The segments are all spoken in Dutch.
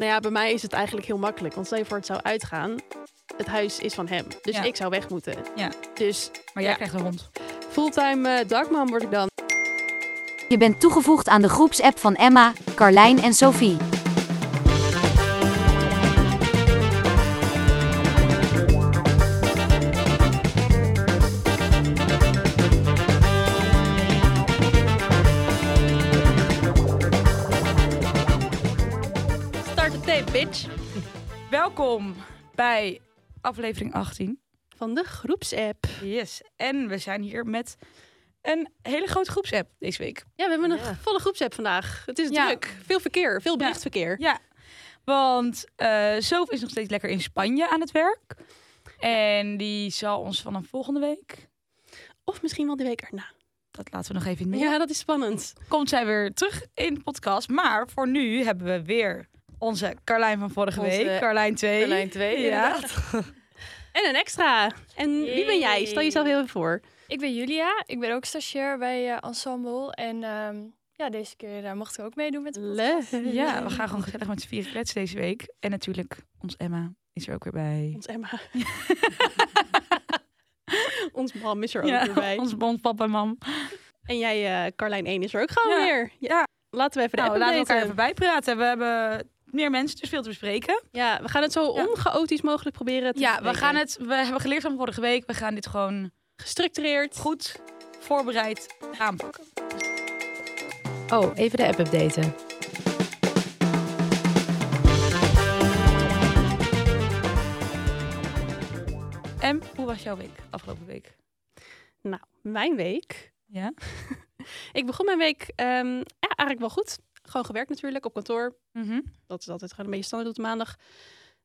Nou ja, bij mij is het eigenlijk heel makkelijk. Want stel je voor het zou uitgaan. Het huis is van hem. Dus Ja. ik zou weg moeten. Ja. Dus Maar jij Ja. krijgt een hond. fulltime eh dagmam word ik dan. Je bent toegevoegd aan de groepsapp van Emma, Carlijn en Sophie. Welkom bij aflevering 18. Van de groepsapp. Yes. En we zijn hier met een hele grote groepsapp deze week. Ja, we hebben een Ja. volle groepsapp vandaag. Het is Ja. druk. Veel verkeer. Veel berichtverkeer. Ja. Want eh Sof is nog steeds lekker in Spanje aan het werk. En die zal ons vanaf volgende week, Of misschien wel de week erna. dat laten we nog even in Ja, dat is spannend. komt zij weer terug in de podcast. Maar voor nu hebben we weer onze Carlijn van vorige Onze week. Carlijn 2. Lijn 2, Ja. inderdaad. En een extra. En wie ben jij? Stel jezelf heel even voor. Ik ben Julia, ik ben ook stagiair bij eh, Ensemble. En ehm, ja, deze keer eh, mocht ik ook meedoen met de. Ja, we gaan gewoon gezellig met z'n vieren kletsen deze week. En natuurlijk, ons Emma is er ook weer bij. Ons Emma. Ons mam is er ook Ja, weer bij. ons ons papa en mam. En jij, eh Carlijn 1, is er ook gewoon Ja. weer. Ja. Laten we even de Nou, app laten we elkaar even bijpraten. We hebben meer mensen, dus veel te bespreken. Ja, we gaan het zo Ja. onchaotisch mogelijk proberen te Ja, we gaan het. We hebben geleerd van vorige week. We gaan dit gewoon gestructureerd. goed voorbereid aanpakken. Oh, even de app updaten. En hoe was jouw week afgelopen week? Nou, mijn week. Ja. Ik begon mijn week ehm, ja, eigenlijk wel goed. Gewoon gewerkt natuurlijk, op kantoor. Mhm. Dat is altijd gewoon een beetje standaard op maandag.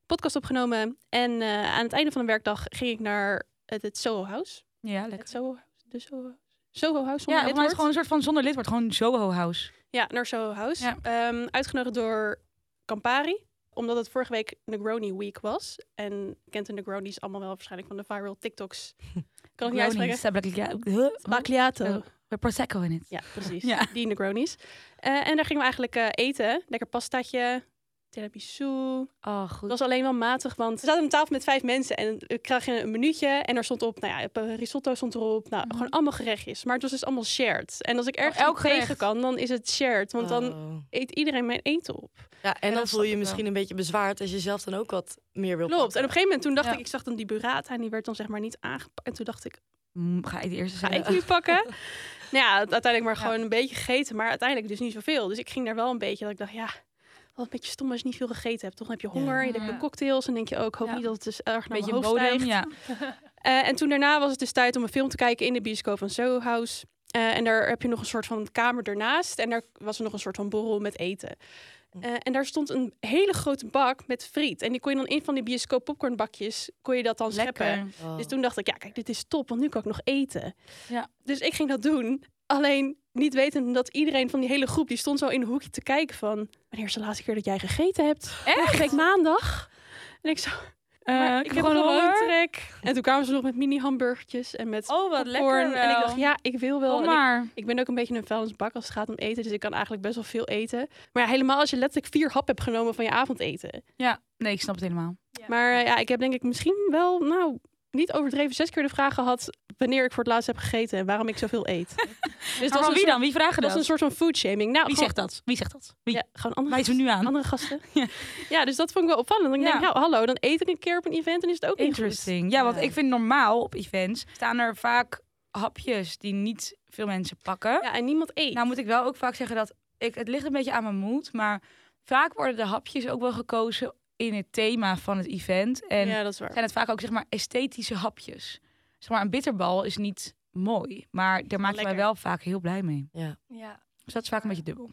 Podcast opgenomen. En eh, aan het einde van de werkdag ging ik naar het, het Soho House. Ja, Het lekker. Soho, de Soho, Soho House. Ja, zonder het is lidwoord. gewoon een soort van zonder lidwoord. Gewoon Soho House. Ja, naar Soho House. Ja. Ehm, uitgenodigd door Campari. Omdat het vorige week Negroni Week was. En kent de Negronis allemaal wel waarschijnlijk van de viral TikToks. kan het niet uitspreken. uitspreken. Oh. Met prosecco in het. Ja, precies. Ja. Die Negronis. Eh, en daar gingen we eigenlijk eh, eten. Lekker pastaatje, tiramisu. Oh, Het goed. was alleen wel matig, want we zaten aan een tafel met vijf mensen. En ik kreeg een menuutje en er stond op, nou ja, eh, risotto stond erop. Nou, Mhm. gewoon allemaal gerechtjes. Maar het was dus allemaal shared. En als ik ergens elk niet tegen gerecht. kan, dan is het shared. Want dan Oh. eet iedereen mijn eten op. Ja, en dat dan voel je je misschien een beetje bezwaard als je zelf dan ook wat meer wil Klopt. En op een gegeven moment toen dacht Ja. ik, ik zag dan die burrata en die werd dan zeg maar niet aangepakt. En toen dacht ik, Mm, Ga ik de eerste ga zijn? ik nu pakken? nou ja, uiteindelijk maar Ja. gewoon een beetje gegeten, maar uiteindelijk dus niet zoveel. Dus ik ging daar wel een beetje, dat ik dacht, ja, wat een beetje stom als je niet veel gegeten hebt. Toch dan heb je honger, je hebt de cocktails en denk je ook, hoop niet dat het dus erg naar Beetje mijn hoofd bodem, stijgt. ja. Eh, en toen daarna was het dus tijd om een film te kijken in de bioscoop van Soho House. Eh, en daar heb je nog een soort van kamer ernaast. En daar was er nog een soort van borrel met eten. Eh, en daar stond een hele grote bak met friet. En die kon je dan in van die bioscoop popcornbakjes, kon je dat dan scheppen. Oh. Dus toen dacht ik, ja kijk, dit is top, want nu kan ik nog eten. Ja. Dus ik ging dat doen. Alleen niet wetend dat iedereen van die hele groep, die stond zo in een hoekje te kijken van... Wanneer is de laatste keer dat jij gegeten hebt? Vorige week maandag. En ik zo... Maar ik heb gewoon honger. trek. En toen kwamen ze nog met mini hamburgertjes en met Oh, wat lekker En ik dacht, ja, ik wil wel. Ik, ben ook een beetje een vuilnisbak als het gaat om eten. Dus ik kan eigenlijk best wel veel eten. Maar ja, helemaal als je letterlijk vier hap hebt genomen van je avondeten. Ja, nee, ik snap het helemaal. Maar eh, ja, ik heb denk ik misschien wel, nou, niet overdreven zes keer de vraag gehad wanneer ik voor het laatst heb gegeten en waarom ik zoveel eet. dus dat wie soort, dan? Wie vragen dat dat? een soort van food shaming. Nou, Wie gewoon- zegt dat? Wie zegt dat? Wie? Ja, gewoon andere, we nu aan. andere gasten. Ja. ja, dus dat vond ik wel opvallend. Dan denk ik, ja, hallo, dan eet ik een keer op een event en is het ook niet goed. Interesting. Ja, want ik vind normaal op events staan er vaak hapjes die niet veel mensen pakken. Ja, en niemand eet. Nou moet ik wel ook vaak zeggen dat ik, het ligt een beetje aan mijn moed, maar vaak worden de hapjes ook wel gekozen in het thema van het event. En ja, dat is waar. zijn het vaak ook zeg maar esthetische hapjes. Zeg maar een bitterbal is niet mooi, maar daar maak je mij wel vaak heel blij mee. Ja. Ja. Dus dat is vaak een beetje dubbel.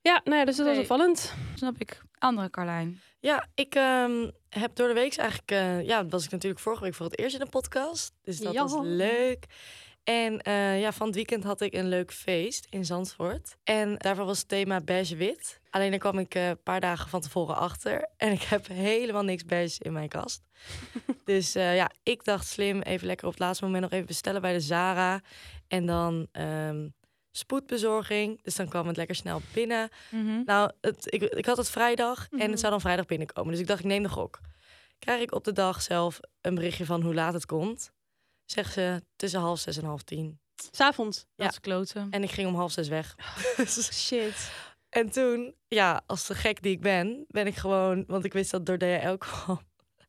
Ja, nou ja, dus dat was Nee. opvallend. Snap ik. Andere Carlijn. Ja, ik ehm, heb door de week eigenlijk... eh, ja, was ik natuurlijk vorige week voor het eerst in een podcast. Dus dat Ja. was leuk. En eh, ja, van het weekend had ik een leuk feest in Zandvoort. En daarvoor was het thema beige-wit. Alleen daar kwam ik eh, een paar dagen van tevoren achter. En ik heb helemaal niks beige in mijn kast. dus eh, ja, ik dacht slim, even lekker op het laatste moment nog even bestellen bij de Zara. En dan ehm, spoedbezorging. Dus dan kwam het lekker snel binnen. Mhm. Nou, het, ik, ik had het vrijdag en Mhm. het zou dan vrijdag binnenkomen. Dus ik dacht, ik neem de gok. Krijg ik op de dag zelf een berichtje van hoe laat het komt. Zeggen ze tussen half zes en half tien. S'avonds. Dat is kloten. En ik ging om half zes weg. Shit. en toen, ja, als de gek die ik ben, ben ik gewoon... Want ik wist dat door DHL kwam.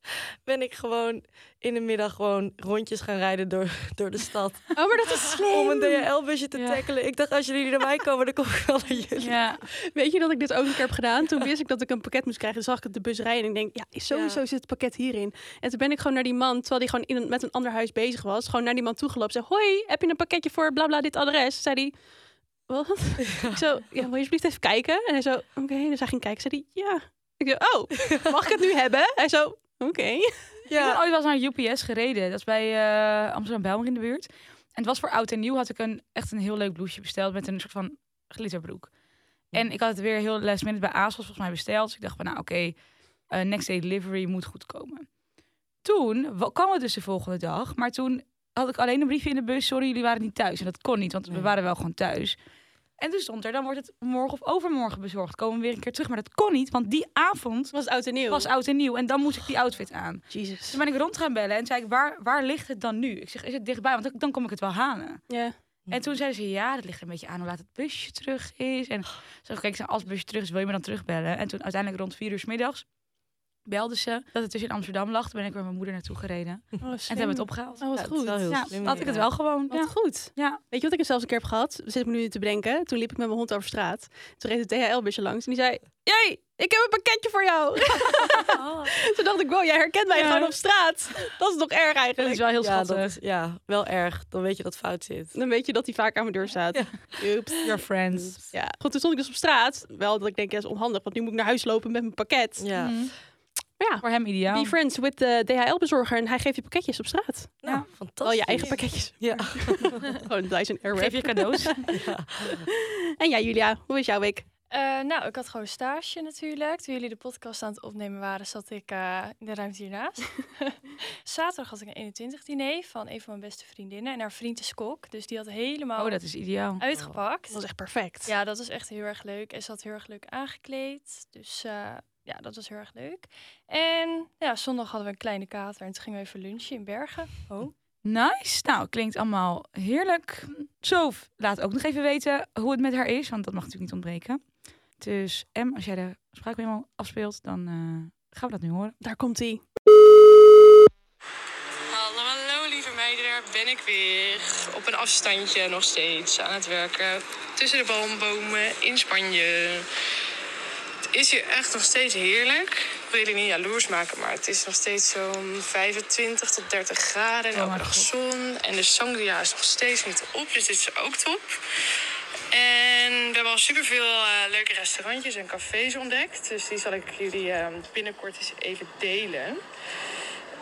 Ben ik gewoon in de middag gewoon rondjes gaan rijden door, door de stad. Oh, maar dat is slim. Om een DHL-busje te Ja. tackelen. Ik dacht, als jullie naar mij komen, dan kom ik wel naar jullie. Ja, Weet je dat ik dit ook een keer heb gedaan? Toen wist ik dat ik een pakket moest krijgen. Zag ik de bus rijden en ik denk, ja, sowieso Ja. zit het pakket hierin. En toen ben ik gewoon naar die man, terwijl die gewoon in een, met een ander huis bezig was, gewoon naar die man toegelopen. Zei, hoi, heb je een pakketje voor bla bla dit adres? Zei hij, wat? Ik zo, ja, wil je alsjeblieft even kijken? En hij zo, oké. Dus hij ging kijken. Zei hij, ja. Ik zo, oh, mag ik het nu hebben? Hij zo, oké. Ik ben ooit wel eens naar UPS gereden. Dat is bij eh, Amsterdam Bijlmer in de buurt. En het was voor oud en nieuw. Had ik een, echt een heel leuk blouseje besteld met een soort van glitterbroek. En ik had het weer heel last minute bij ASOS volgens mij besteld. Dus ik dacht van nou oké, eh, next day delivery moet goed komen. Toen wa- kwam het dus de volgende dag. Maar toen had ik alleen een briefje in de bus. Sorry, jullie waren niet thuis. En dat kon niet, want we waren wel gewoon thuis. En toen stond er, dan wordt het morgen of overmorgen bezorgd. Komen we weer een keer terug. Maar dat kon niet, want die avond Was oud en nieuw? was oud en nieuw. En dan moest ik die outfit aan. Jesus. Toen ben ik rond gaan bellen en zei ik, waar, waar ligt het dan nu? Ik zeg, is het dichtbij? Want dan- dan kom ik het wel halen. Ja. En toen zeiden ze, ja, dat ligt een beetje aan hoe laat het busje terug is. En zo kijk als het busje terug is, wil je me dan terugbellen? En toen uiteindelijk rond vier uur 's middags belden ze dat het dus in Amsterdam lag. Toen ben ik weer met mijn moeder naartoe gereden. Oh, En toen hebben we het opgehaald. Oh, wat Ja, het goed. Ja, slim, had ik het wel gewoon. Wat Ja. goed. Ja. Weet je wat ik er zelfs een keer heb gehad? Zit ik me nu te bedenken. Toen liep ik met mijn hond over straat. Toen reed het DHL-busje langs. En die zei, jee, ik heb een pakketje voor jou. Toen dacht ik, wow, jij herkent mij Ja. gewoon op straat. Dat is toch erg Dat eigenlijk. is wel heel Ja, schattig. dat is, ja, wel erg. Dan weet je dat fout zit. Dan weet je dat hij vaak aan mijn deur staat. Oeps. Your friends. Ja, goed, toen stond ik dus op straat. Wel dat ik denk, dat is onhandig. Want nu moet ik naar huis lopen met mijn pakket. Ja. Mhm. Ja, Voor hem ideaal. be friends with de DHL-bezorger. En hij geeft je pakketjes op straat. Nou, Ja. fantastisch. Wel je eigen pakketjes. Ja. Gewoon een Dyson Airwrap. Geef je cadeaus. En ja, Julia, hoe is jouw week? Eh, nou, ik had gewoon stage natuurlijk. Toen jullie de podcast aan het opnemen waren, zat ik eh, in de ruimte hiernaast. Zaterdag had ik een 21 diner van een van mijn beste vriendinnen. En haar vriend is kok, dus die had helemaal Oh, dat is ideaal. uitgepakt. Dat was echt perfect. Ja, dat was echt heel erg leuk. En ze had heel erg leuk aangekleed. Dus eh, ja, dat was heel erg leuk. En ja, zondag hadden we een kleine kater en toen gingen we even lunchen in Bergen. Oh. Nice. Nou, klinkt allemaal heerlijk. Sof, laat ook nog even weten hoe het met haar is, want dat mag natuurlijk niet ontbreken. Dus M, als jij de spraakmemo afspeelt, dan eh, gaan we dat nu horen. Daar komt hij. Hallo, hallo lieve meiden, daar ben ik weer. Op een afstandje nog steeds aan het werken. Tussen de boombomen in Spanje. Het is hier echt nog steeds heerlijk. Ik wil jullie niet jaloers maken, maar het is nog steeds zo'n 25 tot 30 graden. En elke dag God. zon. En de sangria is nog steeds niet op, dus dit is ook top. En we hebben al superveel eh leuke restaurantjes en cafés ontdekt. Dus die zal ik jullie eh, binnenkort eens even delen.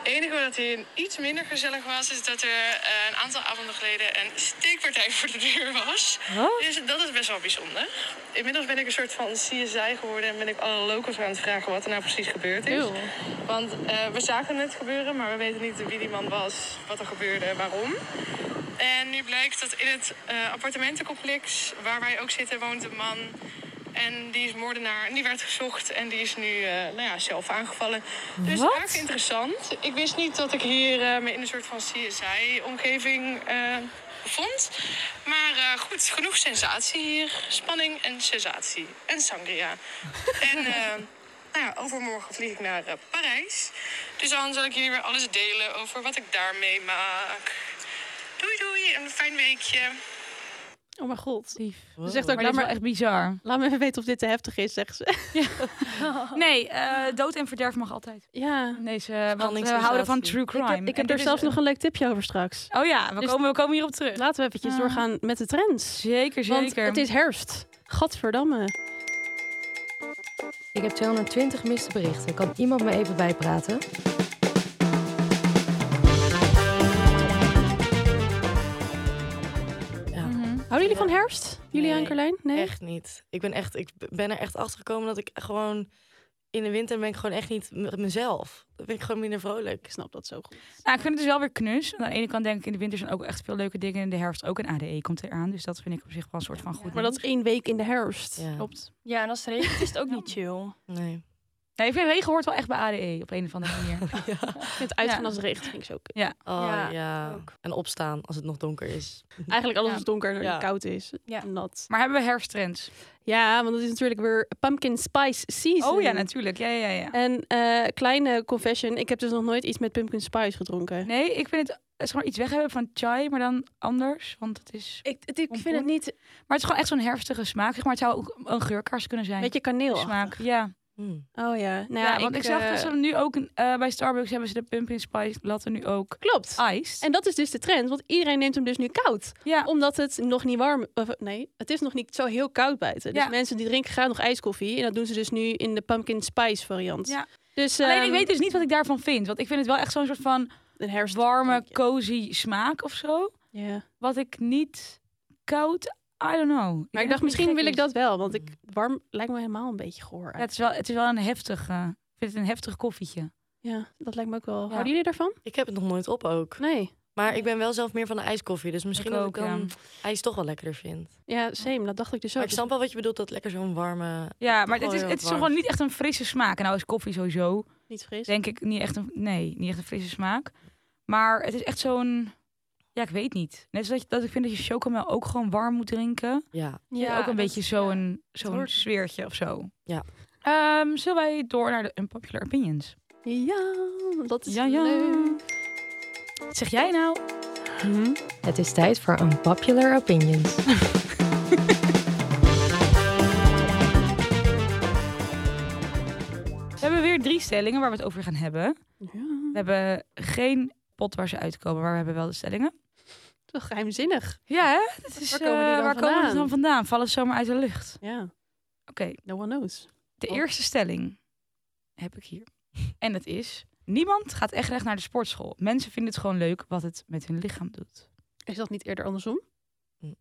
Het enige wat hier iets minder gezellig was, is dat er eh, een aantal avonden geleden een steekpartij voor de deur was. Dus dat is best wel bijzonder. Inmiddels ben ik een soort van CSI geworden en ben ik alle locals aan het vragen wat er nou precies gebeurd is. Want eh, we zagen het gebeuren, maar we weten niet wie die man was, wat er gebeurde en waarom. En nu blijkt dat in het eh, appartementencomplex waar wij ook zitten woont een man. En die is moordenaar en die werd gezocht en die is nu eh, nou ja, zelf aangevallen. Dus Wat? erg interessant. Ik wist niet dat ik hier eh, me in een soort van CSI-omgeving eh, vond. Maar goed, genoeg sensatie hier. Spanning en sensatie. En sangria. en nou ja, overmorgen vlieg ik naar Parijs. Dus dan zal ik jullie weer alles delen over wat ik daar meemaak. Doei doei, en een fijn weekje. Oh mijn god. Lief. Ze zegt Maar ook, laat, wel maar, echt bizar. laat me even weten of dit te heftig is, zegt ze. Nee, eh, dood en verderf mag altijd. Ja. Deze, want we houden van true Ik crime. heb, ik heb er zelfs een- nog een leuk tipje over straks. Oh ja, we, Dus- komen, we komen hierop terug. Laten we eventjes doorgaan met de trends. Zeker, Want zeker. het is herfst. Gadverdamme. Ik heb 220 miste berichten. Kan iemand me even bijpraten? Houden jullie van herfst? Julia en Carlijn? Nee? echt niet. Ik ben, echt, ik ben er echt achter gekomen dat ik gewoon in de winter ben ik gewoon echt niet mezelf. Dan ben ik gewoon minder vrolijk. Ik snap dat zo goed. Nou, ik vind het dus wel weer knus. Aan de ene kant denk ik in de winter zijn ook echt veel leuke dingen. In de herfst ook een ADE komt eraan. Dus dat vind ik op zich wel een soort van goed. Maar dat is één week in de herfst. Ja. Klopt. Ja, en als het regent is het ook niet chill. Nee. Nee, ik vind regen hoort wel echt bij ADE op een of andere manier. Ik vind uitgaan Ja. als het regent vind ik zo kut. ja. Oh Ja, ja. ook. En opstaan als het nog donker is. Eigenlijk alles Ja. is donker en Ja. koud is. Ja. En nat. Maar hebben we herfsttrends? Ja, want het is natuurlijk weer pumpkin spice season. Oh ja, natuurlijk. Ja, ja, ja. En eh, kleine confession, ik heb dus nog nooit iets met pumpkin spice gedronken. Nee, ik vind het zeg maar iets weg hebben van chai, maar dan anders. Want het is... Ik, het- ik vind het niet... Maar het is gewoon echt zo'n herfstige smaak. Zeg maar het zou ook een geurkaars kunnen zijn. Beetje kaneel. smaak. Ja. Hmm. Oh ja. Nou ja, ja, want ik, zag eh, dat ze nu ook eh, bij Starbucks hebben ze de pumpkin spice latte nu ook Klopt. iced. En dat is dus de trend, want iedereen neemt hem dus nu koud. ja, Omdat het nog niet warm... Of, nee, het is nog niet zo heel koud buiten. Dus Ja. mensen die drinken graag nog ijskoffie. En dat doen ze dus nu in de pumpkin spice variant. Ja. Dus, Alleen ik ehm, weet dus niet wat ik daarvan vind. Want ik vind het wel echt zo'n soort van een herfst warme, cozy smaak of zo. Ja. Wat ik niet koud, I don't know. Maar ik dacht, misschien wil ik dat wel. Want ik, warm lijkt me helemaal een beetje goor. Ja, het, is wel, het is wel een heftig, eh, ik vind het een heftig koffietje. Ja, dat lijkt me ook wel. Ja. Houden jullie daarvan? Ik heb het nog nooit op ook. Nee. Maar ik ben wel zelf meer van de ijskoffie. Dus misschien Ik dat ook, ik dan ja. ijs toch wel lekkerder vind. Ja, same. Dat dacht ik dus ook. Maar ik snap wel wat je bedoelt. Dat lekker zo'n warme... Ja, maar het is, het is gewoon niet echt een frisse smaak. En nou is koffie sowieso, Niet fris. denk ik, niet echt een, nee, niet echt een frisse smaak. Maar het is echt zo'n, ja, ik weet niet. Net zoals dat, ik vind dat je chocomel ook gewoon warm moet drinken. Ja. Ja, ook een beetje zo'n zo'n hoort. sfeertje of zo. Ja. Ehm, zullen wij door naar de unpopular opinions? Ja, dat is Ja, ja. leuk. Wat zeg jij nou? Het is tijd voor Unpopular Opinions. We hebben weer drie stellingen waar we het over gaan hebben. Ja. We hebben geen pot waar ze uitkomen, maar we hebben wel de stellingen. Toch geheimzinnig. Ja, hè? Dat is, Waar komen die eh, dan waar komen die vandaan? dan vandaan? Vallen ze zomaar uit de lucht? Ja, Oké, no one knows. de Oh. eerste stelling heb ik hier. En dat is, niemand gaat echt recht naar de sportschool. Mensen vinden het gewoon leuk wat het met hun lichaam doet. Is dat niet eerder andersom? Hm.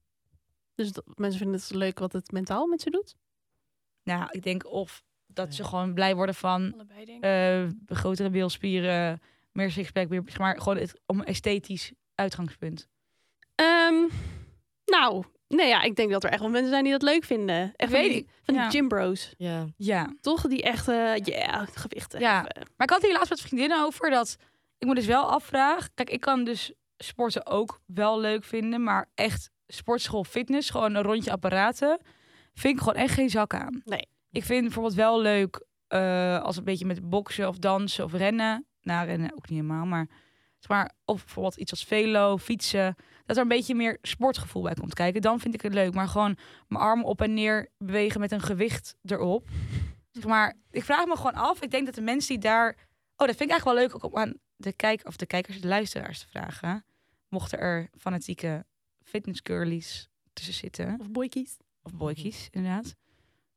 Dus dat, mensen vinden het leuk wat het mentaal met ze doet? Nou, ik denk of dat ze gewoon blij worden van Allebei eh, grotere beelspieren, meer sixpack, meer, zeg maar gewoon het, om een esthetisch uitgangspunt. Ehm, nou, nee, ja, ik denk dat er echt wel mensen zijn die dat leuk vinden. Echt van weet die, ik, van die ja. gym bros. Ja. Ja, Toch? Die echt, eh yeah, gewichten Ja. maar ik had hier laatst met vriendinnen over dat ik me dus wel afvraag. Kijk, ik kan dus sporten ook wel leuk vinden, maar echt sportschool fitness, gewoon een rondje apparaten, vind ik gewoon echt geen zak aan. Nee. Ik vind bijvoorbeeld wel leuk eh, als een beetje met boksen of dansen of rennen. Rennen ook niet helemaal, maar, maar of bijvoorbeeld iets als velo, fietsen. Dat er een beetje meer sportgevoel bij komt kijken. Dan vind ik het leuk. Maar gewoon mijn armen op en neer bewegen met een gewicht erop. Zeg maar, ik vraag me gewoon af. Ik denk dat de mensen die daar. Oh, dat vind ik eigenlijk wel leuk ook om aan de kijk of de kijkers, de luisteraars te vragen. Mochten er fanatieke fitnessgirlies tussen zitten Of boykies. of boykies inderdaad.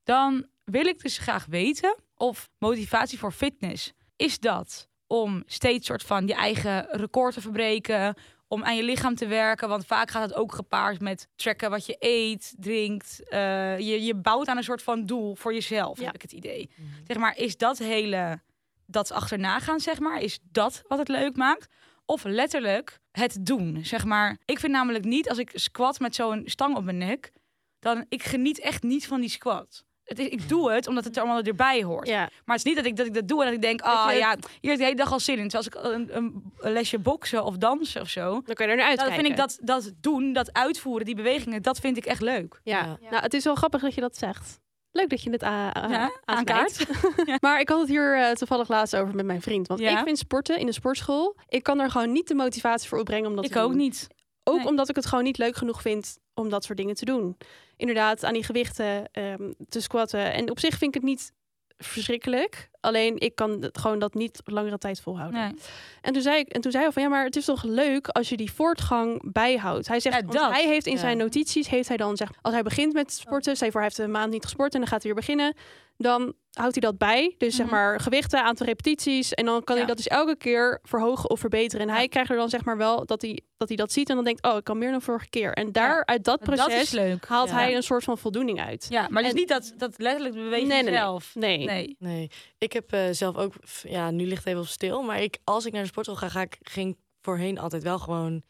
Dan wil ik dus graag weten of motivatie voor fitness is dat om steeds soort van je eigen record te verbreken, om aan je lichaam te werken, want vaak gaat het ook gepaard met tracken wat je eet, drinkt. Eh, je, je bouwt aan een soort van doel voor jezelf, Ja. heb ik het idee. Zeg maar, is dat hele dat achterna gaan, zeg maar, is dat wat het leuk maakt? Of letterlijk het doen, zeg maar. Ik vind namelijk niet als ik squat met zo'n stang op mijn nek, dan ik geniet echt niet van die squat. Het is, ik doe het omdat het er allemaal erbij hoort. Ja, Maar het is niet dat ik dat, ik dat doe en dat ik denk, ah je- ja, hier is de hele dag al zin in. Terwijl als ik een, een, een lesje boksen of dansen of zo, dan kan je er naar dan uitkijken. vind ik dat, dat doen, dat uitvoeren, die bewegingen, dat vind ik echt leuk. Ja. Ja. nou, het is wel grappig dat je dat zegt. Leuk dat je het a- a- Ja, aankaart. Maar ik had het hier eh, toevallig laatst over met mijn vriend. Want Ja. ik vind sporten in de sportschool... Ik kan er gewoon niet de motivatie voor opbrengen om dat ik te doen. ook niet. Ook Nee. omdat ik het gewoon niet leuk genoeg vind om dat soort dingen te doen. Inderdaad, aan die gewichten ehm, te squatten. En op zich vind ik het niet verschrikkelijk. Alleen ik kan het gewoon dat niet langere tijd volhouden. Nee. En toen zei ik, en toen zei hij van ja, maar het is toch leuk als je die voortgang bijhoudt. Hij zegt, Ja, dat. hij heeft in Ja. zijn notities heeft hij dan zeg, als hij begint met sporten, je voor hij heeft een maand niet gesport en dan gaat hij weer beginnen, dan houdt hij dat bij. Dus zeg Mhm. maar gewichten, aantal repetities. En dan kan hij dat dus elke keer verhogen of verbeteren. En Ja. hij krijgt er dan zeg maar wel dat hij, dat hij dat ziet en dan denkt, oh, ik kan meer dan vorige keer. En daar, uit dat Dat proces, is leuk. haalt Ja. hij een soort van voldoening uit. Ja, maar het En- is niet dat, dat letterlijk bewegen Nee, nee, nee. zelf. Nee. Nee. Nee, ik heb eh, zelf ook, ja, nu ligt het even op stil, maar ik, als ik naar de sportschool ga, ga ik, ging voorheen altijd wel gewoon,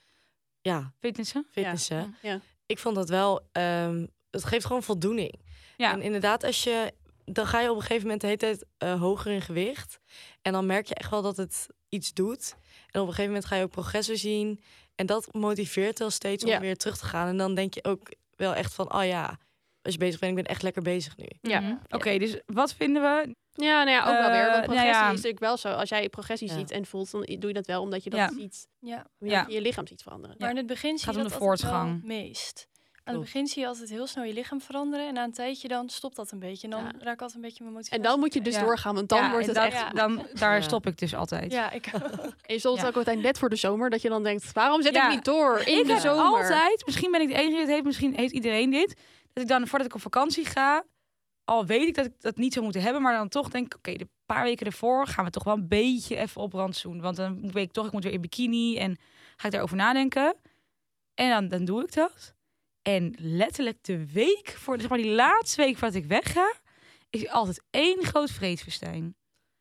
ja, Fitnessen? fitnessen. Ja. Ik vond dat wel, ehm, het geeft gewoon voldoening. Ja. En inderdaad, als je, dan ga je op een gegeven moment de hele tijd eh, hoger in gewicht. En dan merk je echt wel dat het iets doet. En op een gegeven moment ga je ook progressen zien. En dat motiveert wel steeds om Ja. weer terug te gaan. En dan denk je ook wel echt van, oh ja, als je bezig bent, ik ben echt lekker bezig nu. Ja. Mhm. Oké, dus wat vinden we? Ja, nou ja, ook wel weer. Eh, Want nou progressie ja. is natuurlijk wel zo. Als jij progressie Ja. ziet en voelt, dan doe je dat wel omdat je dat Ja. ziet. Ja. Ja. Ja. Je lichaam ziet veranderen. Maar in het begin zie je dat de voortgang. het meest. Aan het begin zie je altijd heel snel je lichaam veranderen. En na een tijdje dan stopt dat een beetje. En dan Ja. raak ik altijd een beetje mijn motivatie. En dan moet je dus Ja. doorgaan, want dan Ja, wordt het dat- echt... Ja. Dan, daar Ja. stop ik dus altijd. Ja, ik En je zult Ja. ook altijd net voor de zomer, dat je dan denkt, waarom zet Ja. ik niet door in ik de heb zomer? altijd, misschien ben ik de enige die het heeft, misschien heeft iedereen dit. Dat ik dan, voordat ik op vakantie ga, al weet ik dat ik dat niet zou moeten hebben, maar dan toch denk ik, oké, de paar weken ervoor gaan we toch wel een beetje even op rantsoen. Want dan weet ik toch, ik moet weer in bikini en ga ik daarover nadenken. En dan, dan doe ik dat. En letterlijk de week, voor zeg maar die laatste week voordat ik wegga, is altijd één groot vreedfestijn.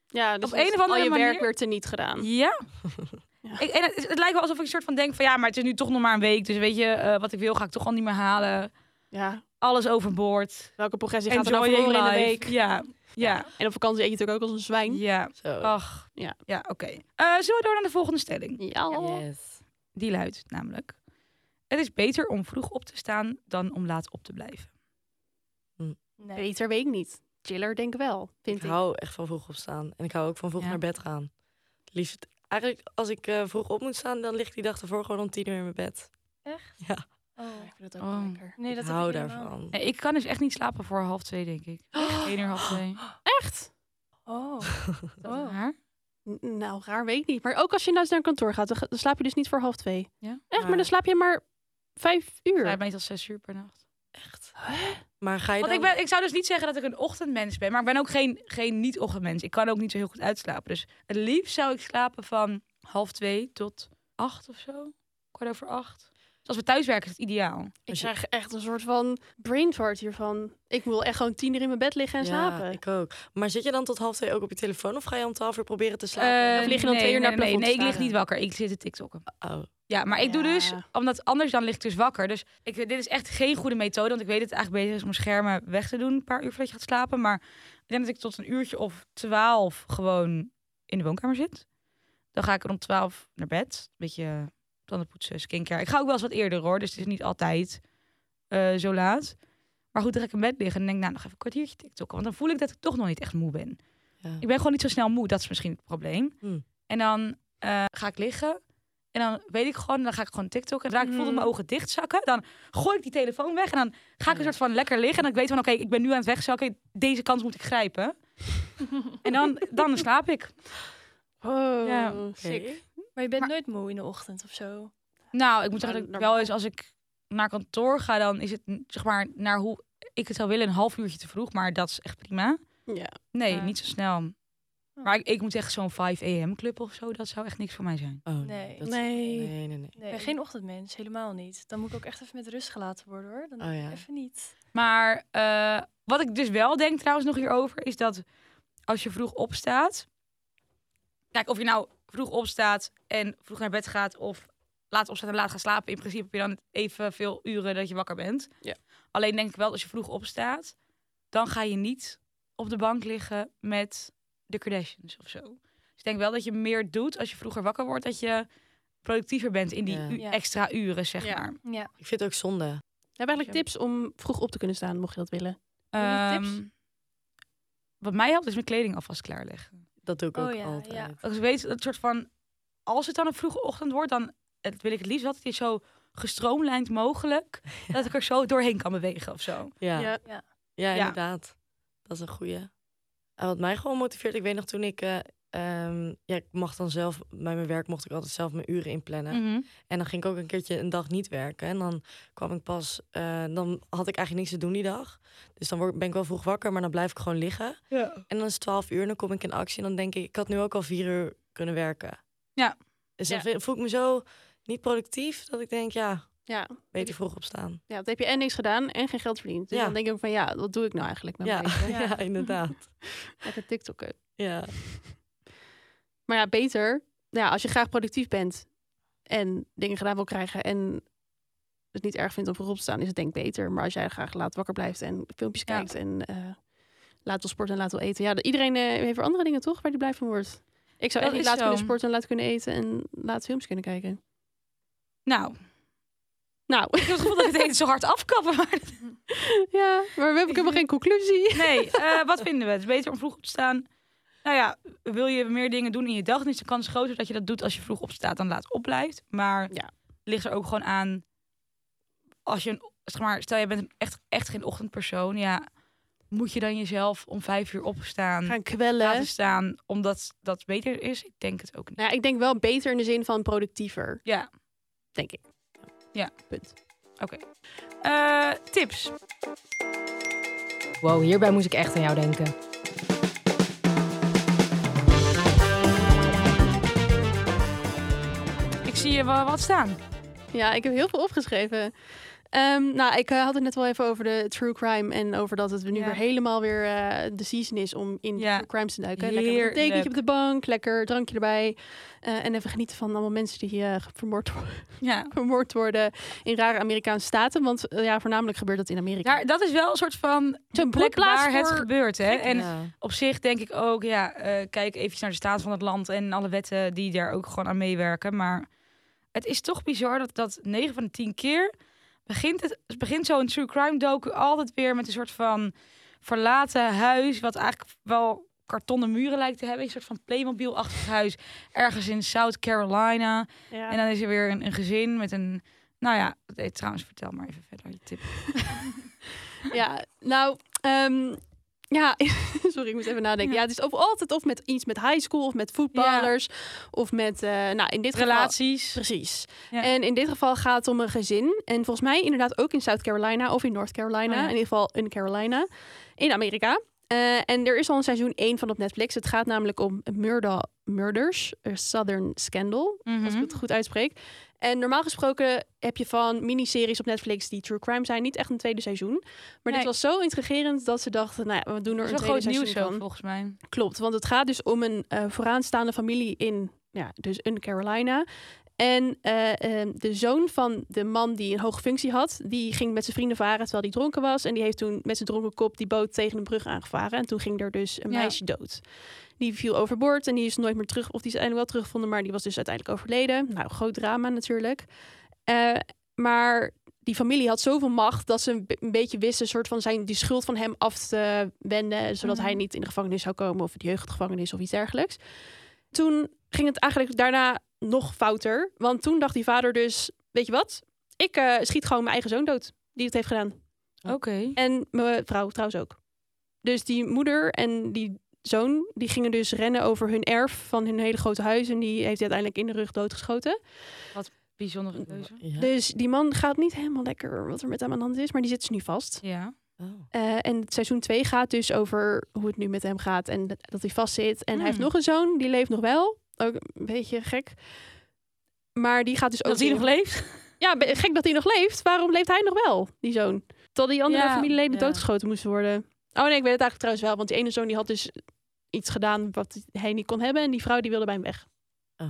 Ja, dus Op een of al andere je werk manier- weer teniet gedaan. Ja. Ja. Ik, en het, het lijkt wel alsof ik een soort van denk van ja, maar het is nu toch nog maar een week. Dus weet je, eh, wat ik wil ga ik toch al niet meer halen. Ja. Alles overboord. Welke progressie gaat er nou verloren in de week? Ja. Ja. En op vakantie eet je natuurlijk ook als een zwijn. Ja. Zo. Ach. Ja. Ja, oké. Eh, zullen we door naar de volgende stelling? Ja. Yes. Die luidt namelijk. Het is beter om vroeg op te staan dan om laat op te blijven. Nee. Beter weet ik niet. Chiller denk ik wel, vind Ik ik. hou echt van vroeg opstaan. En ik hou ook van vroeg Ja. naar bed gaan. Liefst, eigenlijk als ik eh, vroeg op moet staan, dan lig ik die dag ervoor gewoon om tien uur in mijn bed. Echt? Ja. Oh. Ik vind het ook Oh. wel lekker. Nee, dat ik heb hou helemaal daarvan. Nee, ik kan dus echt niet slapen voor half twee, denk ik. Eén uur, half twee. Echt? Oh. Dat Oh. waar? N- Nou, raar weet ik niet. Maar ook als je nou eens naar kantoor gaat, dan, ga- dan slaap je dus niet voor half twee. Ja. Echt? Maar dan slaap je maar vijf uur. Ja, meestal zes uur per nacht. Echt. Maar ga je Want dan... ik, ben, ik zou dus niet zeggen dat ik een ochtendmens ben, maar ik ben ook geen, geen niet-ochtendmens. Ik kan ook niet zo heel goed uitslapen. Dus het liefst zou ik slapen van half twee tot acht of zo. Kwart over acht. Dus als we thuiswerken is het ideaal. Ik krijg echt een soort van brain fart hiervan. Ik wil echt gewoon tien uur in mijn bed liggen en ja, slapen. ik ook. Maar zit je dan tot half twee ook op je telefoon? Of ga je om twaalf uur proberen te slapen? Eh, of lig je dan twee uur naar nee, nee, plafond nee, ik lig niet wakker. Ik zit te TikTokken. Oh. Ja, maar ik doe dus, omdat anders dan lig ik dus wakker. Dus ik, dit is echt geen goede methode, want ik weet dat het eigenlijk beter is om schermen weg te doen, een paar uur voordat je gaat slapen. Maar ik denk dat ik tot een uurtje of twaalf gewoon in de woonkamer zit. Dan ga ik rond twaalf naar bed, een beetje tanden poetsen, skincare. Ik ga ook wel eens wat eerder hoor, dus het is niet altijd eh, zo laat. Maar goed, dan ga ik in bed liggen en denk, nou, nog even een kwartiertje TikTokken. Want dan voel ik dat ik toch nog niet echt moe ben. Ja. Ik ben gewoon niet zo snel moe, dat is misschien het probleem. Hmm. En dan eh, ga ik liggen. En dan weet ik gewoon, dan ga ik gewoon TikTok. En zodra ik mijn ogen dicht zakken, dan gooi ik die telefoon weg. En dan ga ik een soort van lekker liggen. En dan ik weet van, oké, ik ben nu aan het wegzakken. Deze kans moet ik grijpen. en dan, dan slaap ik. Oh, Ja. sick. Maar je bent Maar- nooit moe in de ochtend of zo. Nou, ik moet zeggen Maar dat ik wel eens als ik naar kantoor ga, dan is het zeg maar naar hoe ik het zou willen, een half uurtje te vroeg. Maar dat is echt prima. Ja. Nee, niet zo snel. Maar ik, ik moet echt zo'n 5 am club of zo, dat zou echt niks voor mij zijn. Oh, Nee. dat- Nee. nee, nee, nee. Ik ben geen ochtendmens, helemaal niet. Dan moet ik ook echt even met rust gelaten worden hoor. Dan Oh, ja. even niet. Maar eh, wat ik dus wel denk trouwens nog hierover, is dat als je vroeg opstaat. Kijk, of je nou vroeg opstaat en vroeg naar bed gaat of laat opstaat en laat gaan slapen. In principe heb je dan evenveel uren dat je wakker bent. Ja. Alleen denk ik wel, als je vroeg opstaat, dan ga je niet op de bank liggen met de Kardashians of zo. Dus ik denk wel dat je meer doet als je vroeger wakker wordt, dat je productiever bent in die Ja. u- Ja. extra uren, zeg Ja. maar. Ja. Ik vind het ook zonde. Heb je eigenlijk tips om vroeg op te kunnen staan, mocht je dat willen? je tips? Ehm, wat mij helpt is mijn kleding alvast klaarleggen. Dat doe ik Oh ook ja, altijd. ja. Als ik weet dat soort van, als het dan een vroege ochtend wordt, dan het wil ik het liefst dat het is zo gestroomlijnd mogelijk, dat ik er zo doorheen kan bewegen of zo. Ja. Ja. Ja. Ja. inderdaad. Dat is een goeie. En wat mij gewoon motiveert, ik weet nog toen ik eh, ehm, ja, ik mag dan zelf, bij mijn werk mocht ik altijd zelf mijn uren inplannen. Mhm. En dan ging ik ook een keertje een dag niet werken. En dan kwam ik pas, eh, dan had ik eigenlijk niks te doen die dag. Dus dan word, ben ik wel vroeg wakker, maar dan blijf ik gewoon liggen. En dan is het 12 uur en dan kom ik in actie. En dan denk ik, ik had nu ook al vier uur kunnen werken. Ja. Dus dan Ja. voel ik me zo niet productief dat ik denk, ja, Ja. beter vroeg opstaan. ja, dat heb je en niks gedaan en geen geld verdiend. Dus Ja. dan denk ik van, ja, wat doe ik nou eigenlijk met Ja, leven? ja. inderdaad. Lekker TikTokken. Ja. Maar ja, beter. Ja, als je graag productief bent en dingen gedaan wil krijgen en het niet erg vindt om vroeg op te staan, is het denk ik beter. Maar als jij graag laat wakker blijft en filmpjes Ja. kijkt en eh, laat wil sporten en laat wil eten. Ja, iedereen eh, heeft weer andere dingen toch waar die blij van wordt. Ik zou Dat echt niet is laat zo. kunnen sporten en laat kunnen eten en laat films kunnen kijken. Nou, Nou, ik heb het gevoel dat ik het eten zo hard afkappen. Maar... ja, maar we hebben helemaal geen conclusie. Nee, eh, wat vinden we? Het is beter om vroeg op te staan. Nou ja, wil je meer dingen doen in je dag, dan is de kans groter dat je dat doet als je vroeg opstaat dan laat opblijft. Maar Ja. ligt er ook gewoon aan, als je, een, zeg maar, stel je bent echt, echt geen ochtendpersoon, ja, moet je dan jezelf om vijf uur opstaan, Gaan kwellen. laten staan, omdat dat beter is? Ik denk het ook niet. Nou, ja, ik denk wel beter in de zin van productiever, Ja, denk ik. Ja. Punt. oké. Eh, tips. Wow, hierbij moest ik echt aan jou denken. Zie je wel wat staan. Ja, ik heb heel veel opgeschreven. Ehm, nou, ik eh, had het net wel even over de true crime en over dat het nu Ja. weer helemaal weer eh, de season is om in Ja. true crimes te duiken. Lekker een dekentje op de bank, lekker drankje erbij eh, en even genieten van allemaal mensen die vermoord, wo- Ja. vermoord worden in rare Amerikaanse staten. Want ja, voornamelijk gebeurt dat in Amerika. Daar, dat is wel een soort van Zo'n plek waar het gebeurt. Hè? En ja. op zich denk ik ook, ja, eh, kijk eventjes naar de staat van het land en alle wetten die daar ook gewoon aan meewerken. Maar het is toch bizar dat dat 9 van de 10 keer begint het begint zo'n true crime docu altijd weer met een soort van verlaten huis, wat eigenlijk wel kartonnen muren lijkt te hebben, een soort van Playmobil-achtig huis ergens in South Carolina. Ja. En dan is er weer een, een gezin met een, nou ja, trouwens vertel maar even verder je tip. Ja, nou, ehm, ja, sorry, ik moet even nadenken. Ja. Ja, het is of altijd of met iets met high school of met voetballers of met, eh, nou, in dit geval Relaties. Precies. Ja. En in dit geval gaat het om een gezin. En volgens mij inderdaad ook in South Carolina of in North Carolina. Oh. In ieder geval in Carolina. In Amerika. Eh, en er is al een seizoen 1 van op Netflix. Het gaat namelijk om Murder, Murders, a Southern Scandal. Als ik Mhm. het goed uitspreek. En normaal gesproken heb je van miniseries op Netflix die true crime zijn. Niet echt een tweede seizoen. Maar dit was zo intrigerend dat ze dachten, nou ja, we doen er een tweede nieuws seizoen zo, van. volgens mij. Klopt, want het gaat dus om een eh, vooraanstaande familie in, ja, dus in Carolina. En eh, eh, de zoon van de man die een hoge functie had, die ging met zijn vrienden varen terwijl hij dronken was. En die heeft toen met zijn dronken kop die boot tegen een brug aangevaren. En toen ging er dus een Ja. meisje dood. Die viel overboord en die is nooit meer terug, of die is uiteindelijk wel teruggevonden, maar die was dus uiteindelijk overleden. Nou, groot drama natuurlijk. Eh, maar die familie had zoveel macht dat ze een beetje wisten soort van zijn die schuld van hem af te wenden, zodat Mhm. hij niet in de gevangenis zou komen of de jeugdgevangenis of iets dergelijks. Toen ging het eigenlijk daarna nog fouter, want toen dacht die vader dus, weet je wat? Ik eh, schiet gewoon mijn eigen zoon dood die het heeft gedaan. Oké. En mijn vrouw trouwens ook. Dus die moeder en die zoon, die gingen dus rennen over hun erf van hun hele grote huis. En die heeft hij uiteindelijk in de rug doodgeschoten. Bijzondere keuze. Ja. Dus die man gaat niet helemaal lekker wat er met hem aan de hand is. Maar die zit dus nu vast. Ja. Oh. Eh, en het seizoen 2 gaat dus over hoe het nu met hem gaat. En dat hij vast zit. En hij heeft Hmm. nog een zoon, die leeft nog wel. Ook een beetje gek. Maar die gaat dus ook... Dat hij nog leeft? Ja, gek dat hij nog leeft. Waarom leeft hij nog wel, die zoon? Terwijl die andere Ja, familieleden ja. doodgeschoten moesten worden. Oh nee, ik weet het eigenlijk trouwens wel. Want die ene zoon die had dus iets gedaan wat hij niet kon hebben. En die vrouw die wilde bij hem weg.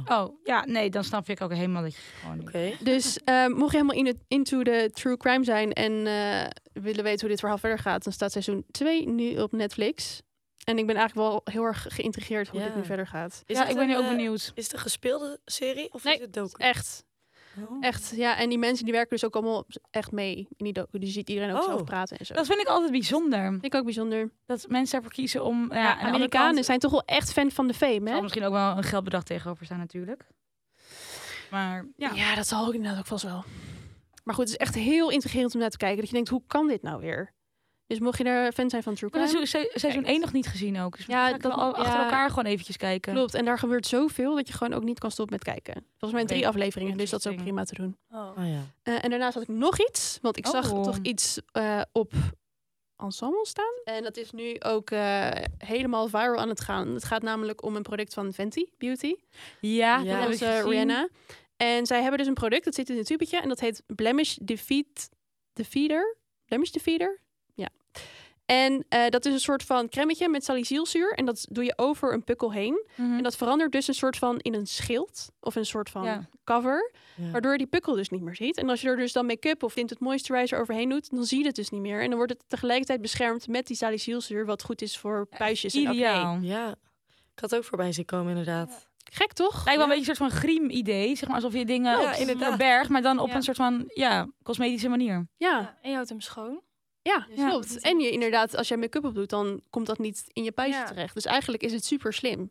Oh, ja, nee, dan snap ik ook helemaal dat je het gewoon niet... Oké. Dus eh, mocht je helemaal in het, into de true crime zijn en eh, willen weten hoe dit verhaal verder gaat, dan staat seizoen 2 nu op Netflix. En ik ben eigenlijk wel heel erg geïntrigeerd hoe Ja. dit nu verder gaat. Is ja, ik ben nu ook eh, benieuwd. Is het een gespeelde serie of Nee, is het docu? Echt, Oh. echt. Ja, en die mensen die werken dus ook allemaal echt mee in die docu. Die ziet iedereen ook Oh. zelf praten en zo. Dat vind ik altijd bijzonder. vind ik ook bijzonder. Dat mensen ervoor kiezen om... Ja, Amerikanen kant zijn toch wel echt fan van de fame, zal hè? misschien ook wel een geldbedrag tegenover staan natuurlijk. Maar ja, Ja. dat zal ook inderdaad ook vast wel. Maar goed, het is echt heel intrigerend om naar te kijken. Dat je denkt, hoe kan dit nou weer? Dus mocht je er fan zijn van True Ik heb Crime... seizoen, se- seizoen 1 nog niet gezien ook. Dus Ja, dat dat- al achter ja. elkaar gewoon eventjes kijken. Klopt, en daar gebeurt zoveel dat je gewoon ook niet kan stoppen met kijken. Volgens mij drie afleveringen, dus dat is ook prima te doen. Oh. Oh ja. Eh, en daarnaast had ik nog iets, want ik zag Oh. toch iets eh, op Ensemble staan. En dat is nu ook eh, helemaal viral aan het gaan. Het gaat namelijk om een product van Fenty Beauty. Ja, Ja. dat is. Rihanna. En zij hebben dus een product, dat zit in een tubetje. En dat heet Blemish Defeat Defeater. Blemish Defeater? En eh, dat is een soort van cremmetje met salicylzuur. En dat doe je over een pukkel heen. Mhm. En dat verandert dus een soort van in een schild. Of een soort van Ja. cover. Ja. Waardoor je die pukkel dus niet meer ziet. En als je er dus dan make-up of tinted moisturizer overheen doet, dan zie je het dus niet meer. En dan wordt het tegelijkertijd beschermd met die salicylzuur, wat goed is voor puistjes en acne. Ideaal. ja. Ik had ook voorbij zien komen inderdaad. Gek toch? Lijkt wel een beetje een soort van griem idee. Zeg maar alsof je dingen Ja, op inderdaad. verbergt, maar dan op Ja. een soort van ja, cosmetische manier. Ja, Ja, en je houdt hem schoon. Ja, Ja. klopt. En je inderdaad, als jij make-up op doet, dan komt dat niet in je puistje Ja. terecht. Dus eigenlijk is het super slim.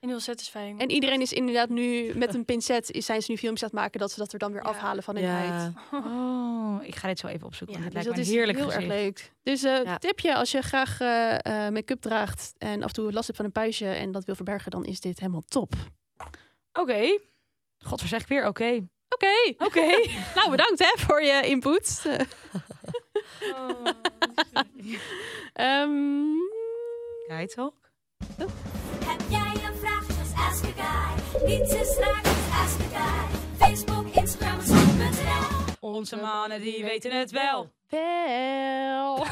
En heel satisfying. En iedereen is inderdaad nu met een pincet, is- zijn ze nu filmpjes aan het maken dat ze dat er dan weer Ja. afhalen van hun Ja. huid. Oh, ik ga dit zo even opzoeken. Ja, dus dat lijkt is me heerlijk heel erg leuk. Dus eh Ja. tipje, als je graag eh, eh, make-up draagt en af en toe last hebt van een puistje en dat wil verbergen, dan is dit helemaal top. Oké. God, zeg ik weer oké. Oké, Oké. nou bedankt hè voor je input. Oh, Ehm, Kijk toch? Heb jij een vraag? Just ask a guy. Niets is raar, just ask a guy. Facebook, Instagram, zoek.nl. Onze mannen die weten het wel. Wel.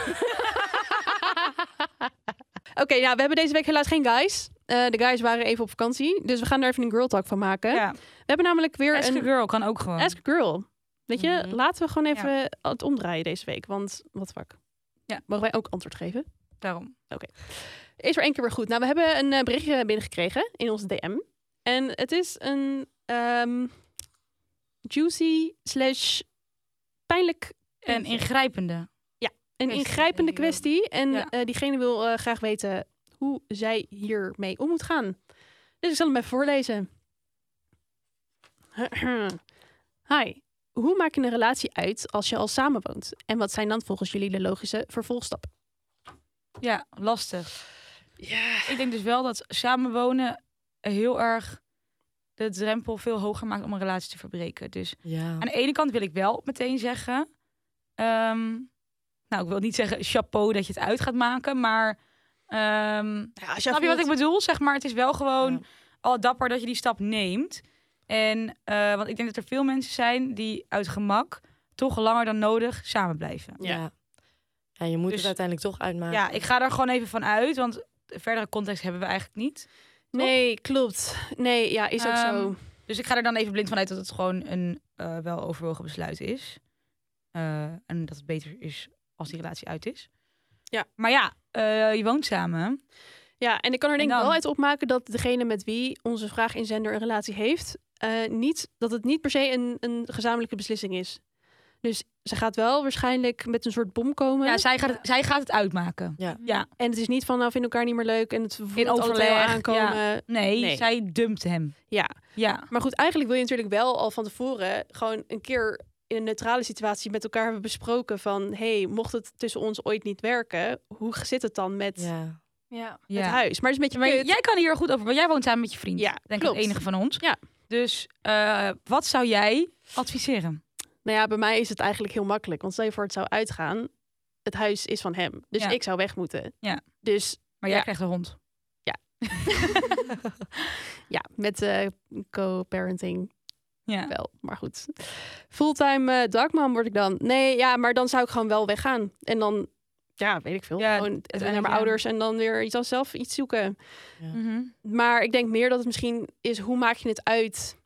Oké, nou, we hebben deze week helaas geen guys. Eh, de guys waren even op vakantie, dus we gaan er even een girl talk van maken. Ja. We hebben namelijk weer Ask a een girl kan ook gewoon. Ask a Girl. Weet je, Mhm. laten we gewoon even het omdraaien deze week, want wat fuck. Ja. Mogen wij ook antwoord geven? Daarom. Is er één keer weer goed. Nou, we hebben een eh, berichtje binnengekregen in onze DM. En het is een ehm, juicy slash pijnlijk En ingrijpende. een kwestie, ingrijpende kwestie. En Ja. eh, diegene wil eh, graag weten hoe zij hiermee om moet gaan. Dus ik zal hem even voorlezen. Hi. Hoe maak je een relatie uit als je al samenwoont? En wat zijn dan volgens jullie de logische vervolgstappen? Ja, lastig. Ik denk dus wel dat samenwonen heel erg de drempel veel hoger maakt om een relatie te verbreken. Dus Ja. aan de ene kant wil ik wel meteen zeggen. ehm, nou, ik wil niet zeggen chapeau dat je het uit gaat maken, maar. ehm Ja, als snap je wat ik bedoel? Zeg maar, het is wel gewoon Ja. al dapper dat je die stap neemt. En eh, want ik denk dat er veel mensen zijn die uit gemak toch langer dan nodig samen blijven. Ja. Ja. ja. je moet Dus- het uiteindelijk toch uitmaken. Ja, ik ga daar gewoon even van uit, want de verdere context hebben we eigenlijk niet. Nee, klopt. Nee, ja, is ook Ehm, zo. Dus ik ga er dan even blind vanuit dat het gewoon een eh, wel overwogen besluit is. Eh, en dat het beter is als die relatie uit is. Ja. Maar ja, eh, je woont samen. Ja, en ik kan er denk ik wel uit opmaken dat degene met wie onze vraaginzender een relatie heeft, eh, niet, dat het niet per se een, een gezamenlijke beslissing is. Dus ze gaat wel waarschijnlijk met een soort bom komen. Ja, zij gaat, het, zij gaat het uitmaken. Ja. Ja. En het is niet van, nou, vinden elkaar niet meer leuk en het voelt altijd overleg, aankomen. Nee, Nee. zij dumpt hem. Ja. Ja. Maar goed, eigenlijk wil je natuurlijk wel al van tevoren gewoon een keer in een neutrale situatie met elkaar hebben besproken van, hey, mocht het tussen ons ooit niet werken, hoe zit het dan met Ja. Ja. het ja. huis? Maar het is een beetje Maar jij kan hier goed over, want jij woont samen met je vriend. Ja, denk ik het enige van ons. Ja. Dus eh, wat zou jij adviseren? Nou ja, bij mij is het eigenlijk heel makkelijk. Want stel je voor het zou uitgaan, het huis is van hem. Dus Ja. ik zou weg moeten. Ja. Dus Maar jij Ja. krijgt een hond. ja, met eh, co-parenting Ja. wel. Maar goed. Fulltime dagmam word ik dan. Nee, ja, maar dan zou ik gewoon wel weggaan. En dan, ja, weet ik veel. Ja, gewoon naar uiteindelijk, mijn ja. ouders en dan weer iets als zelf iets zoeken. Mhm. Maar ik denk meer dat het misschien is, hoe maak je het uit?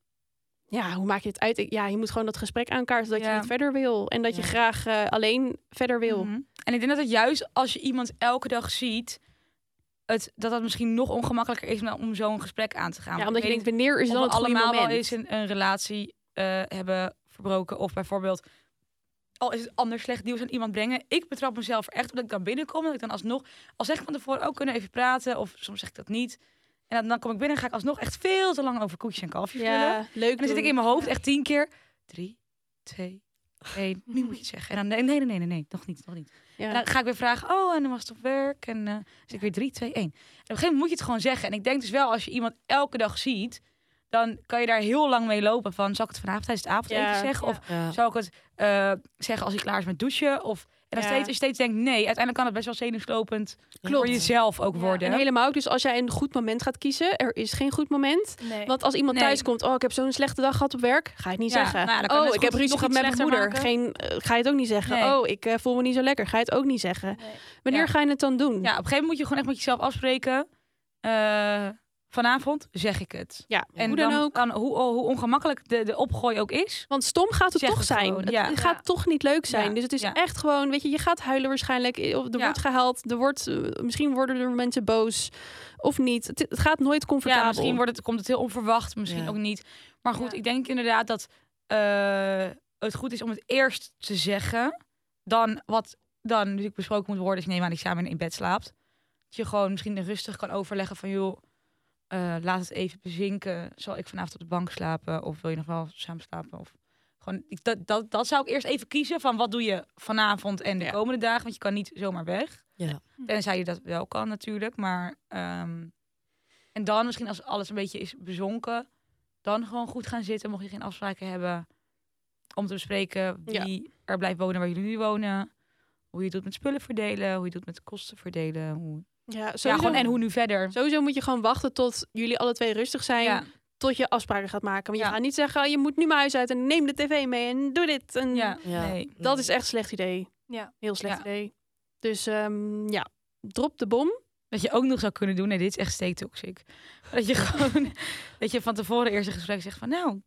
Ja, hoe maak je het uit? Ja, je moet gewoon dat gesprek aankaarten dat je Ja. niet verder wil. En dat je Ja. graag eh, alleen verder wil. Mhm. En ik denk dat het juist als je iemand elke dag ziet, het, dat dat misschien nog ongemakkelijker is om zo'n gesprek aan te gaan. Ja, omdat je ik denkt, wanneer is dan het allemaal moment? wel eens een, een relatie eh, hebben verbroken. Of bijvoorbeeld, al is het anders slecht nieuws aan iemand brengen. Ik betrap mezelf er echt op dat ik dan binnenkom. Dat ik dan alsnog, al zeg ik van tevoren ook kunnen even praten. Of soms zeg ik dat niet. En dan, dan kom ik binnen en ga ik alsnog echt veel te lang over koetjes en kalfjes lullen. Ja, leuk En dan zit ik in mijn hoofd echt tien keer. Drie, twee, Nee, nu moet je het zeggen. En dan nee, nee, nee, nee, nee, nog niet, nog niet. Ja. En dan ga ik weer vragen, oh, en dan was het op werk. En eh dus ik weer drie, twee, één. En op een gegeven moment moet je het gewoon zeggen. En ik denk dus wel, als je iemand elke dag ziet, dan kan je daar heel lang mee lopen. Van, zal ik het vanavond tijdens het avondeten Ja. zeggen? Of zal ik het eh, zeggen als hij klaar is met douchen? Of, en dan steeds, als je steeds denkt, nee, uiteindelijk kan het best wel zenuwslopend voor jezelf ook Ja. worden. En helemaal ook, dus als jij een goed moment gaat kiezen, er is geen goed moment. Nee. Want als iemand Nee. thuis komt, oh, ik heb zo'n slechte dag gehad op werk, ga je het niet Ja, zeggen. nou oh, ik heb ruzie gehad met mijn moeder. Geen, eh, ga je het ook niet zeggen. Nee. Oh, ik eh, voel me niet zo lekker. Ga je het ook niet zeggen. Nee. Wanneer Ja. ga je het dan doen? Ja, op een gegeven moment moet je gewoon echt met jezelf afspreken. Vanavond zeg ik het. Ja, En hoe dan, dan ook. dan hoe, hoe ongemakkelijk de, de opgooi ook is. Want stom gaat het toch zijn. Het, ja. het gaat Ja. toch niet leuk zijn. Ja, Dus het is echt gewoon, weet je, je gaat huilen waarschijnlijk. Of er wordt gehuild. Er wordt, eh, misschien worden er mensen boos. Of niet. Het, het gaat nooit comfortabel. Ja, misschien wordt het, komt het heel onverwacht, misschien ook niet. Maar goed, ik denk inderdaad dat eh, het goed is om het eerst te zeggen. Dan wat dan natuurlijk besproken moet worden, is neem aan dat je samen in bed slaapt. Dat je gewoon misschien rustig kan overleggen van joh, eh, laat het even bezinken. Zal ik vanavond op de bank slapen? Of wil je nog wel samen slapen? Of gewoon, ik- dat, dat, dat zou ik eerst even kiezen van wat doe je vanavond en de Ja. komende dagen. Want je kan niet zomaar weg. Ja. Tenzij je dat wel kan natuurlijk. Maar, ehm, en dan misschien als alles een beetje is bezonken, dan gewoon goed gaan zitten. Mocht je geen afspraken hebben om te bespreken wie er blijft wonen waar jullie nu wonen. Hoe je het doet met spullen verdelen, hoe je het doet met kosten verdelen. Hoe... Ja, Ja, sowieso, gewoon en hoe nu verder. sowieso moet je gewoon wachten tot jullie alle twee rustig zijn. Ja, Tot je afspraken gaat maken. Want je gaat niet zeggen, oh, je moet nu mijn huis uit en neem de tv mee en doe dit. En ja, Ja. nee. Dat is echt een slecht idee. Ja. Heel slecht Ja. idee. Dus ehm, ja, drop de bom. Wat je ook nog zou kunnen doen, nee, dit is echt steektoxic. Dat je gewoon, dat je van tevoren eerst een gesprek zegt van, nou,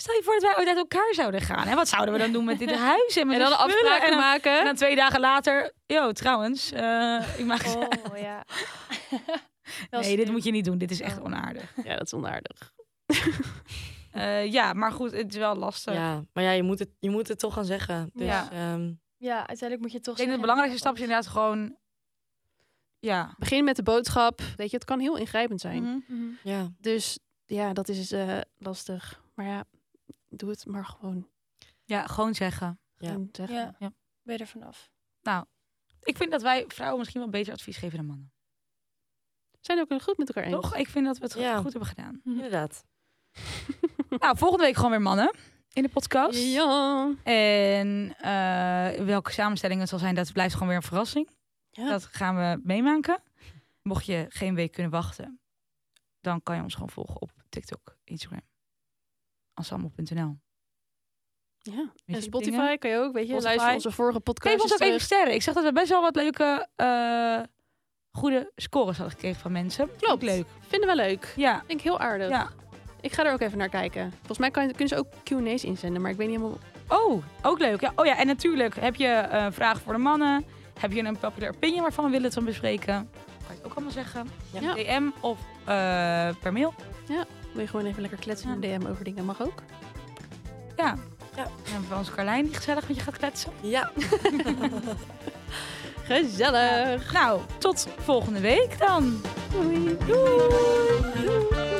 stel je voor dat wij ooit uit elkaar zouden gaan. Hè? Wat zouden we dan doen met dit huis en met En dan afspraken en dan, maken. en dan twee dagen later, yo, trouwens, eh, ik maak Oh ja. Nee, dit moet je niet doen. Dit is echt Oh. onaardig. Ja, dat is onaardig. Eh, ja, maar goed, het is wel lastig. Ja, maar ja, je moet het, je moet het toch gaan zeggen. Dus, Ja. ehm, Ja, uiteindelijk moet je het toch Ik denk dat de belangrijkste stap is inderdaad gewoon... Ja. Begin met de boodschap. Weet je, het kan heel ingrijpend zijn. Mhm. ja. Dus ja, dat is eh, lastig. Maar ja, doe het maar gewoon. Ja, gewoon zeggen. Ja. Gewoon zeggen. Ja. Ja. Ben je er vanaf? Ik vind dat wij vrouwen misschien wel beter advies geven dan mannen. Zijn ook goed met elkaar eens. Toch? Ik vind dat we het Ja. goed hebben gedaan. Inderdaad. nou, volgende week gewoon weer mannen in de podcast. Ja. En eh, welke samenstelling het zal zijn, dat blijft gewoon weer een verrassing. Ja. Dat gaan we meemaken. Mocht je geen week kunnen wachten, dan kan je ons gewoon volgen op TikTok, Instagram. Ensemble.nl. ja. En Spotify dingen? kan je ook, weet je, Spotify. luister onze vorige podcast. Geef ons ook even sterren. Ik zag dat we best wel wat leuke, eh, goede scores hadden gekregen van mensen. Klopt. Leuk. Vinden we leuk. Ja, Vind ik heel aardig. ja. Ik ga er ook even naar kijken. Volgens mij kan, kunnen ze ook Q&A's inzenden, maar ik weet niet helemaal... Oh, ook leuk. Ja. Oh ja, en natuurlijk heb je eh, vragen voor de mannen. Heb je een popular opinion waarvan we willen het dan bespreken? Kan je het ook allemaal zeggen. Ja. DM of eh, per mail. Wil je gewoon even lekker kletsen in een DM over dingen? Mag ook. Ja. Ja. Hebben we onze Carlijn die gezellig met je gaat kletsen. Ja. Gezellig. Nou, tot volgende week dan. Doei. Doei.